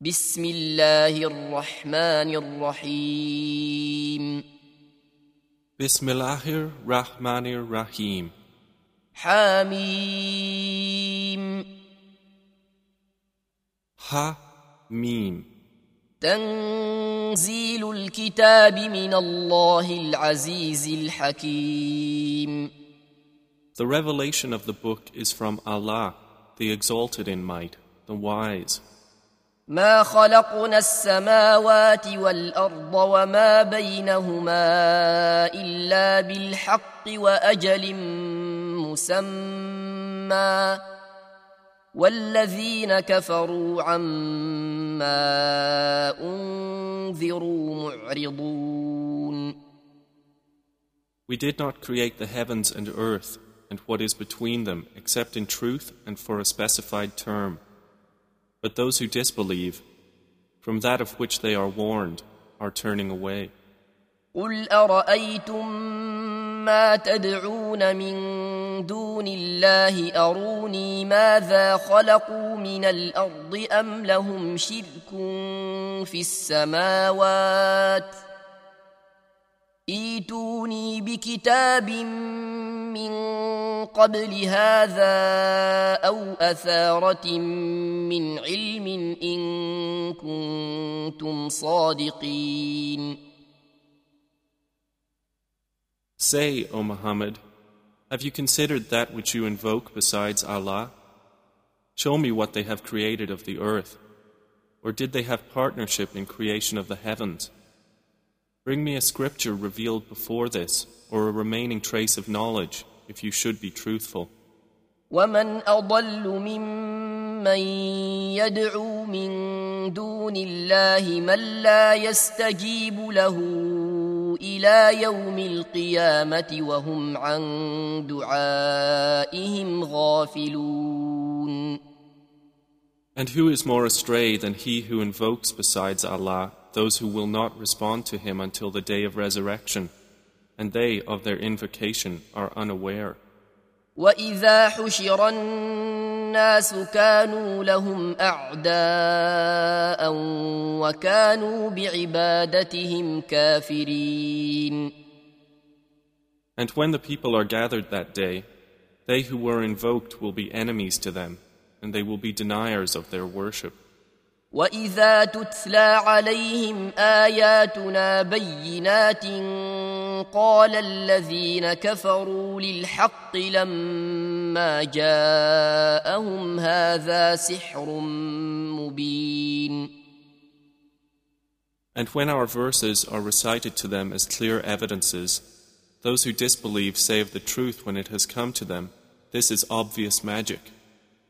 بسم الله الرحمن الرحيم Bismillahir Rahmanir Rahim. حميم Ha Mim. تنزيل الكتاب من الله العزيز الحكيم The revelation of the book is from Allah, the exalted in might, the wise. ما خلقنا السماوات والارض وما بينهما الا بالحق واجل مسمى والذين كفروا عما انذروا معرضون We did not create the heavens and earth and what is between them except in truth and for a specified term. But those who disbelieve, from that of which they are warned, are turning away. قل ارايتم ما تدعون من دون الله اروني ماذا خلقوا من الأرض ام لهم شرك في السماوات ايتوني بكتاب من قبل هذا او اثاره من علم ان كنتم صادقين Say, O Muhammad, have you considered that which you invoke besides Allah? Show me what they have created of the earth. Or did they have partnership in creation of the heavens? Bring me a scripture revealed before this, or a remaining trace of knowledge, if you should be truthful. ومن اضل ممن يدعو من دون الله من لا يستجيب له الى يوم القيامه وهم عن دعائهم غافلون And who is more astray than he who invokes besides Allah those who will not respond to him until the day of resurrection, and they of their invocation are unaware? واذا حشر الناس كانوا لهم اعداء وكانوا بعبادتهم كافرين And when the people are gathered that day, they who were invoked will be enemies to them, and they will be deniers of their worship. واذا تتلى عليهم اياتنا بينات قال الذين كفروا للحق لما جاءهم هذا سحر مبين And when our verses are recited to them as clear evidences, those who disbelieve say of the truth when it has come to them, This is obvious magic.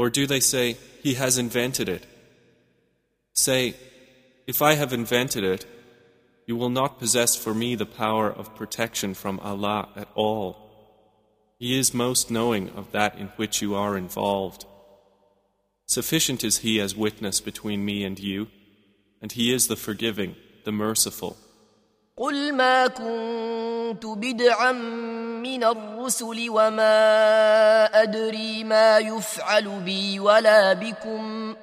Or do they say, He has invented it? Say, If I have invented it, you will not possess for me the power of protection from Allah at all. He is most knowing of that in which you are involved. Sufficient is He as witness between me and you, and He is the forgiving, the merciful. قل ما كنت بدعا من الرسل وما ادري ما يفعل بي ولا بكم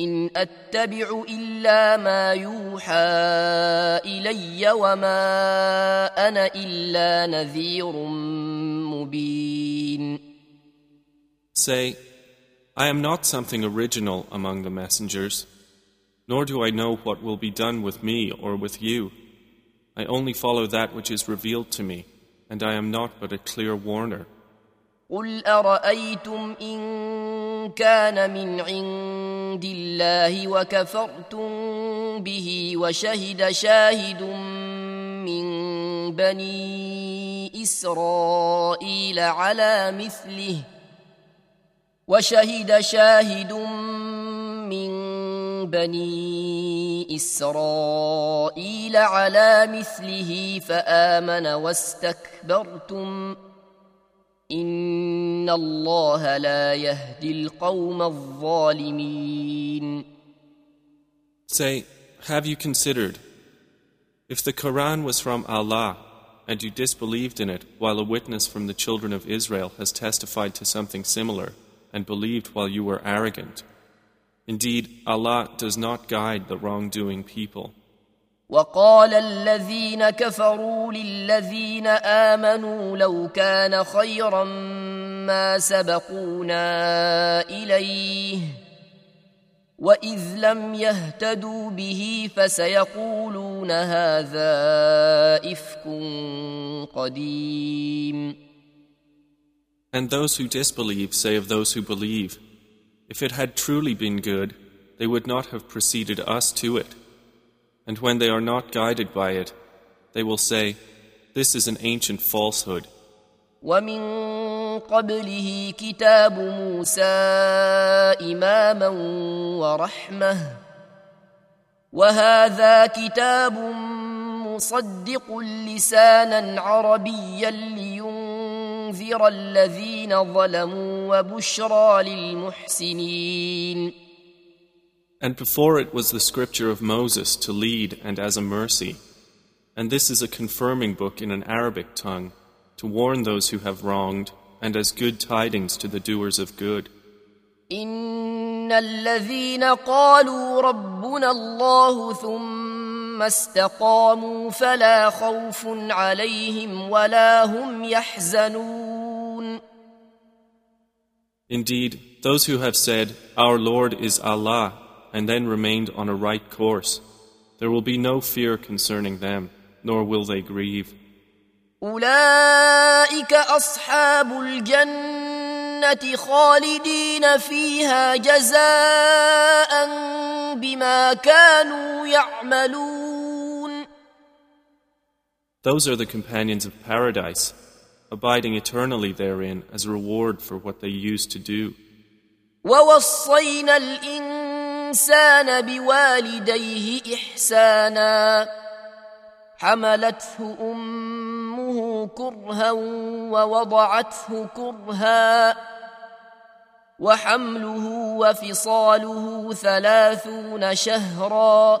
ان اتبع الا ما يوحى الي وما انا الا نذير مبين Say, I am not something original among the messengers, nor do I know what will be done with me or with you. I only follow that which is revealed to me, and I am not but a clear warner. قل ارايتم ان كان من عند الله وكفرتم به وشهد شاهد من بني اسرائيل على مثله وشهد شاهد من بني اسرائيل على مثله فامن واستكبرتم ان الله لا يهدي القوم الظالمين Say, have you considered if the Quran was from Allah and you disbelieved in it while a witness from the children of Israel has testified to something similar and believed while you were arrogant? Indeed, Allah does not guide the wrongdoing people. وقال الذين كفروا للذين امنوا لو كان خيرا ما سبقونا اليه واذ لم يهتدوا به فسيقولون هذا افك قديم And those who disbelieve say of those who believe, If it had truly been good, they would not have preceded us to it. And when they are not guided by it, they will say, This is an ancient falsehood. ومن قبله كتاب موسى إماما ورحمة وهذا كتاب مصدق لسانا عربيا لينذر الذين ظلموا وبشرى للمحسنين And before it was the scripture of Moses to lead and as a mercy. And this is a confirming book in an Arabic tongue to warn those who have wronged and as good tidings to the doers of good. إن الذين قالوا ربنا الله ثم استقاموا فلا خوف عليهم ولا هم يحزنون Indeed, those who have said, Our Lord is Allah, and then remained on a right course, there will be no fear concerning them, nor will they grieve. أولئك أصحاب الجنة خالدين فيها جزاء بما كانوا يعملون Those are the companions of paradise, abiding eternally therein as a reward for what they used to do. ووصينا الإنسان بوالديه إحسانا حملته أمه كرها ووضعته كرها وحمله وفصاله ثلاثون شهرا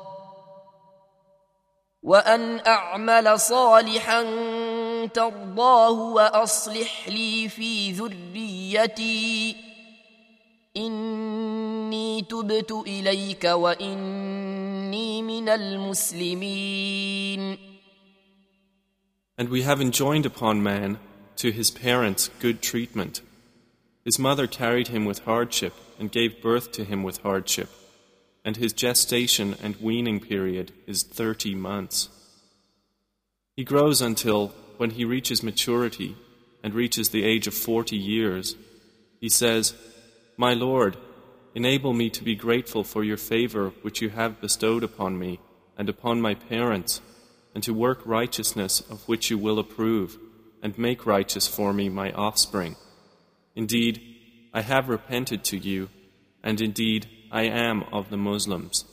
وأن أعمل صالحا ترضاه وأصلح لي في ذريتي إني تبت إليك وإني من المسلمين And we have enjoined upon man, to his parents, good treatment. His mother carried him with hardship and gave birth to him with hardship, and his gestation and weaning period is thirty months. He grows until, when he reaches maturity and reaches the age of forty years, he says, My Lord, enable me to be grateful for your favor which you have bestowed upon me and upon my parents and to work righteousness of which you will approve, and make righteous for me my offspring. Indeed, I have repented to you, and indeed I am of the Muslims.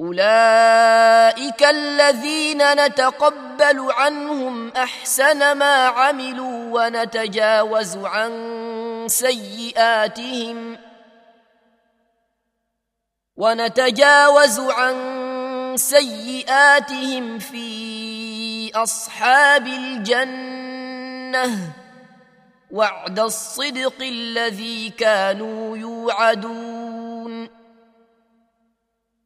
أولئك الذين نتقبل عنهم أحسن ما عملوا ونتجاوز عن سيئاتهم ونتجاوز عن سيئاتهم في أصحاب الجنة وعد الصدق الذي كانوا يوعدون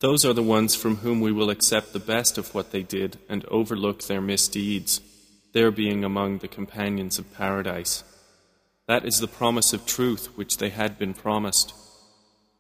Those are the ones from whom we will accept the best of what they did and overlook their misdeeds, their being among the companions of paradise. That is the promise of truth which they had been promised.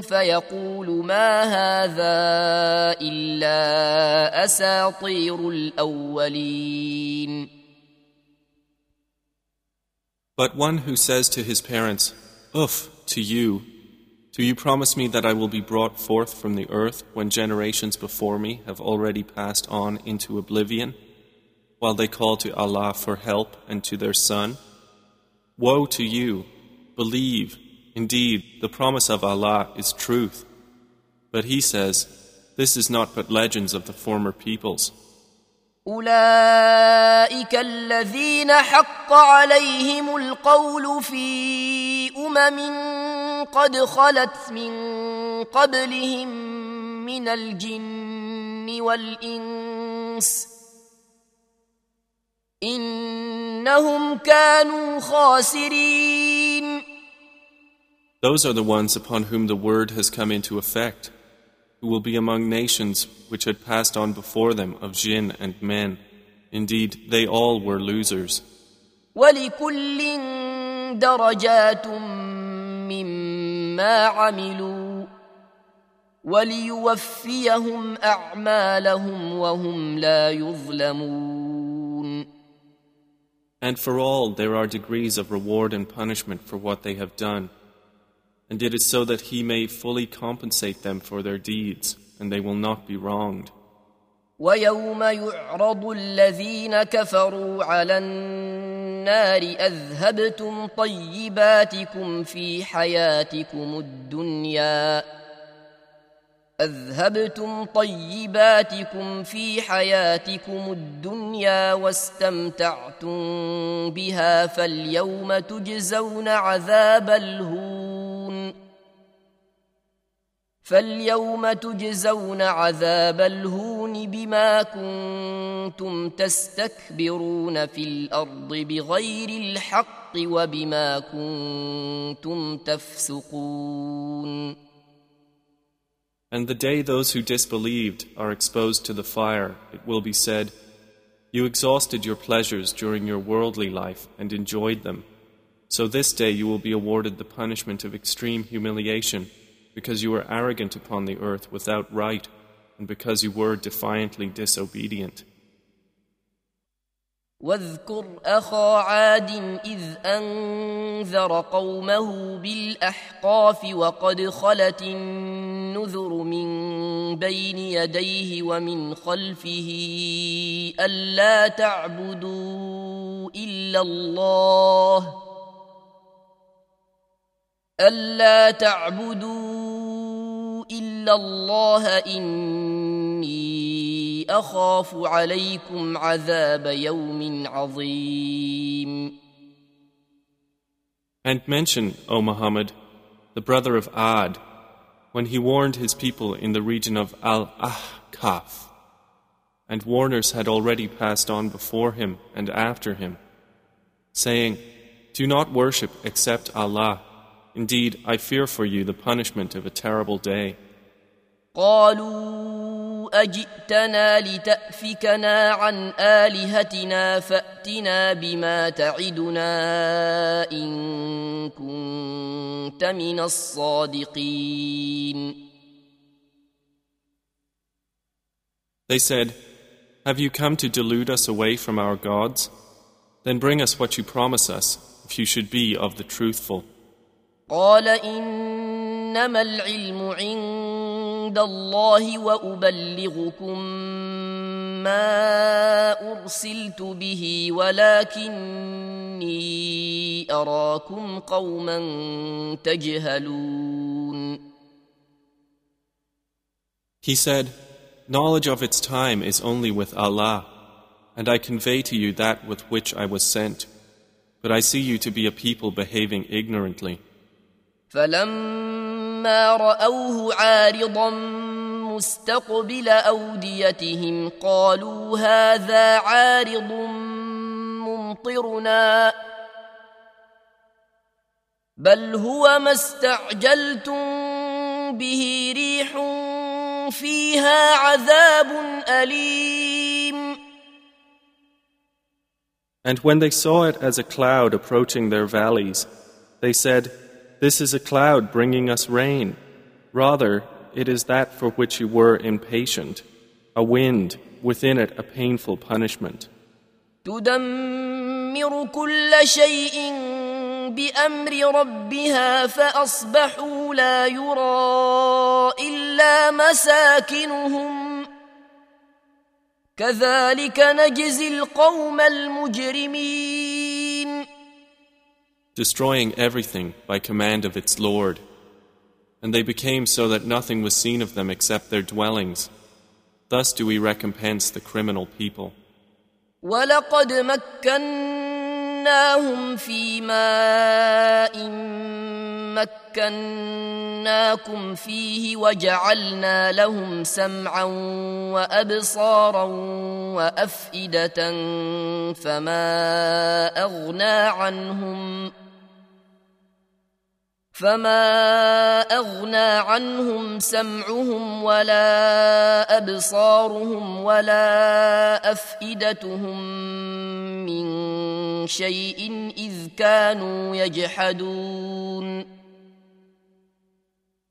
فيقول ما هذا الا اساطير الاولين But one who says to his parents, Uff, to you, do you promise me that I will be brought forth from the earth when generations before me have already passed on into oblivion, while they call to Allah for help and to their son? Woe to you! Believe, Indeed, the promise of Allah is truth. But he says, This is not but legends of the former peoples. اولئك الذين حق عليهم القول في امم قد خلت من قبلهم من الجن والانس انهم كانوا خاسرين Those are the ones upon whom the word has come into effect, who will be among nations which had passed on before them of jinn and men. Indeed, they all were losers. ولكل درجات مما عملوا وليوفيهم اعمالهم وهم لا يظلمون And for all there are degrees of reward and punishment for what they have done. And it is so that he may fully compensate them for their deeds, and they will not be wronged. ويوم يعرض الذين كفروا على النار اذهبتم طيباتكم في حياتكم الدنيا اذهبتم طيباتكم في حياتكم الدنيا واستمتعتم بها فاليوم تجزون عذاب الهون فاليوم تجزون عذاب الهون بما كنتم تستكبرون في الارض بغير الحق وبما كنتم تفسقون And the day those who disbelieved are exposed to the fire, it will be said, You exhausted your pleasures during your worldly life and enjoyed them. So this day you will be awarded the punishment of extreme humiliation because you were arrogant upon the earth without right and because you were defiantly disobedient. واذكر اخا عاد اذ انذر قومه بالاحقاف وقد خلت النذر من بين يديه ومن خلفه الا تعبدوا الا الله الا تعبدوا الا الله اني اخاف عليكم عذاب يوم عظيم And mention, O Muhammad, the brother of Ad, when he warned his people in the region of Al Ahqaf. And warners had already passed on before him and after him, saying, Do not worship except Allah. Indeed, I fear for you the punishment of a terrible day. قالوا اجئتنا لتافكنا عن الهتنا فاتنا بما تعدنا ان كنت من الصادقين They said, Have you come to delude us away from our gods? Then bring us what you promise us, if you should be of the truthful. قال انما العلم عند الله وابلغكم ما ارسلت به ولكني اراكم قوما تجهلون He said, Knowledge of its time is only with Allah, and I convey to you that with which I was sent. But I see you to be a people behaving ignorantly. فلما رأوه عارضا مستقبل أوديتهم قالوا هذا عارض ممطرنا. بل هو ما استعجلتم به ريح فيها عذاب أليم. And when they saw it as a cloud approaching their valleys, they said, This is a cloud bringing us rain. Rather, it is that for which you were impatient, a wind, within it a painful punishment. تدمر كل شيء بأمر ربها فأصبحوا لا يرى إلا مساكنهم كذلك نجزي القوم المجرمين Destroying everything by command of its Lord. And they became so that nothing was seen of them except their dwellings. Thus do we recompense the criminal people. ولقد مكناهم في ماء مكناكم فيه وجعلنا لهم سمعا وابصارا وافئده فما اغنى عنهم فما اغنى عنهم سمعهم ولا ابصارهم ولا افئدتهم من شيء اذ كانوا يجحدون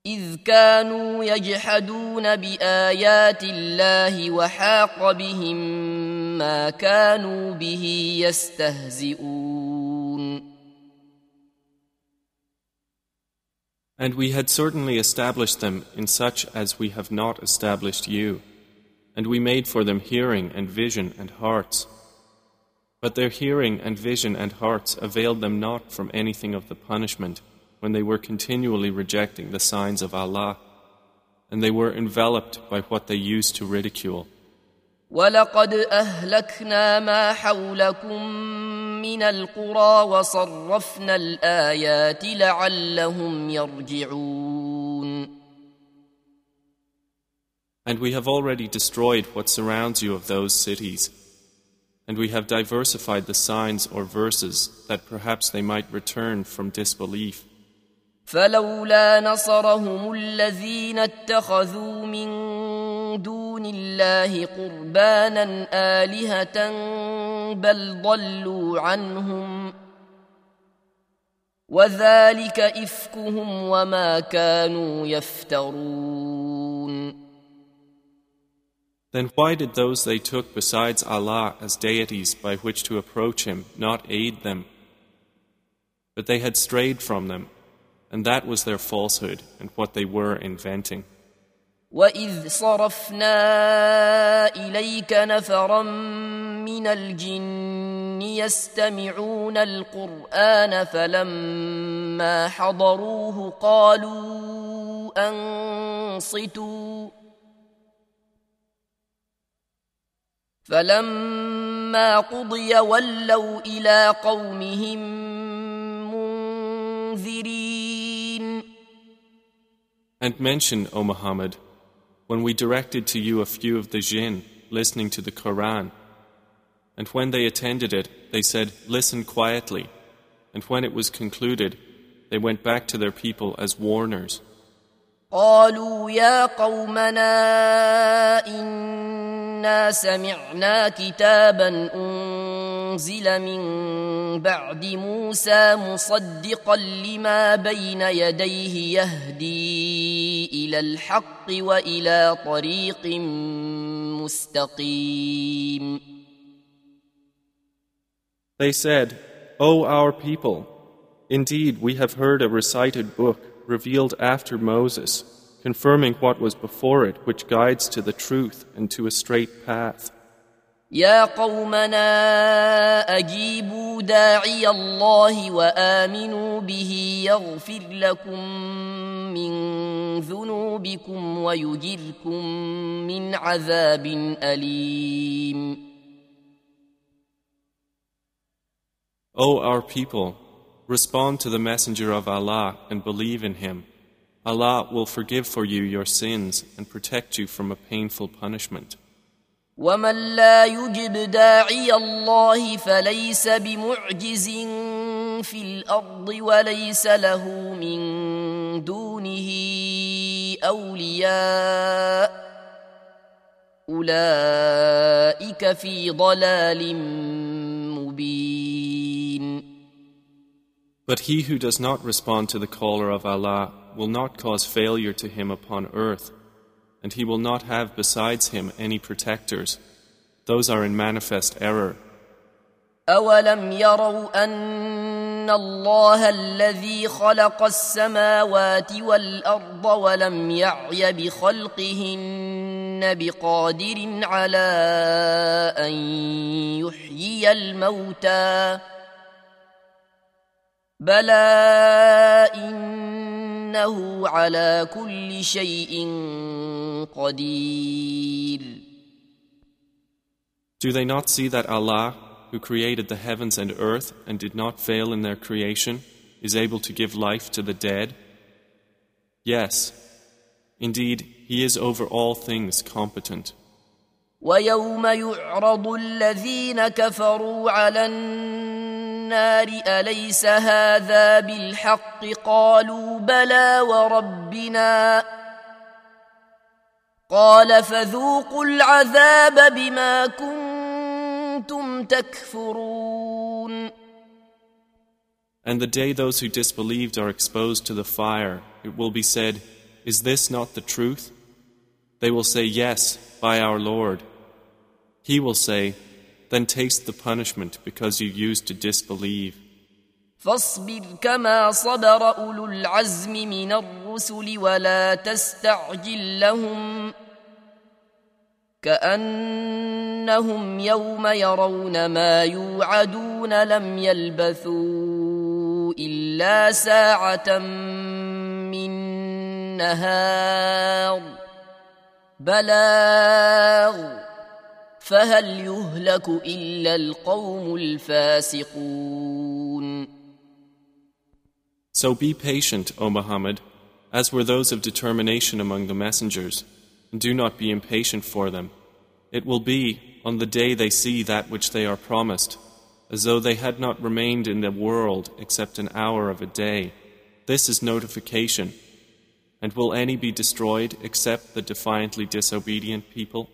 اذ كانوا يجحدون بايات الله وحاق بهم ما كانوا به يستهزئون And we had certainly established them in such as we have not established you, and we made for them hearing and vision and hearts. But their hearing and vision and hearts availed them not from anything of the punishment when they were continually rejecting the signs of Allah, and they were enveloped by what they used to ridicule. ولقد اهلكنا ما حولكم من القرى وصرفنا الايات لعلهم يرجعون And we have already destroyed what surrounds you of those cities, and we have diversified the signs or verses that perhaps they might return from disbelief. فلولا نصرهم الذين اتخذوا من دون الله قربانا الهه بل ضلوا عنهم وذلك افكهم وما كانوا يفترون Then why did those they took besides Allah as deities by which to approach Him not aid them? But they had strayed from them, and that was their falsehood and what they were inventing. واذ صرفنا اليك نفرا من الجن يستمعون القران فلما حضروه قالوا انصتوا فلما قضي ولوا إلى قومهم منذرين And mention, O Muhammad, when we directed to you a few of the jinn listening to the Quran. And when they attended it, they said, Listen quietly. And when it was concluded, they went back to their people as warners. قالوا يا قومنا إنا سمعنا كتابا أنزل من بعد موسى مصدقا لما بين يديه يهدي إلى الحق وإلى طريق مستقيم They said, O our people, indeed we have heard a recited book revealed after Moses, confirming what was before it, which guides to the truth and to a straight path. يا قومنا أجيبوا داعي الله وآمنوا به يغفر لكم من ذنوبكم ويجركم من عذاب أليم O our people, respond to the Messenger of Allah and believe in him, Allah will forgive for you your sins and protect you from a painful punishment. ومن لا يجب داعي الله فليس بمعجز في الأرض وليس له من دونه اولياء اولئك في ضلال مبين But he who does not respond to the caller of Allah will not cause failure to him upon earth, and he will not have besides him any protectors. Those are in manifest error. أولم يروا أن الله الذي خلق السماوات والأرض ولم يعي بخلقهن بقادر على أن يحيي الموتى بلى إنه على كل شيء قدير Do they not see that Allah, who created the heavens and earth and did not fail in their creation, is able to give life to the dead? Yes, indeed, He is over all things competent. ويوم يعرض الذين كفروا على النار أليس هذا بالحق قالوا بلى وربنا قال فذوقوا العذاب بما كنتم تكفرون And the day those who disbelieved are exposed to the fire, it will be said, Is this not the truth? They will say, Yes, by our Lord. He will say, Then taste the punishment because you used to disbelieve. فاصبر كما صبر أولو العزم من الرسل ولا تستعجل لهم كأنهم يوم يرون ما يوعدون لم يلبثوا إلا ساعة من نهار بلاغ فهل يهلك إلا القوم الفاسقون So be patient, O Muhammad, as were those of determination among the messengers, and do not be impatient for them. It will be, on the day they see that which they are promised, as though they had not remained in the world except an hour of a day. This is notification. And will any be destroyed except the defiantly disobedient people?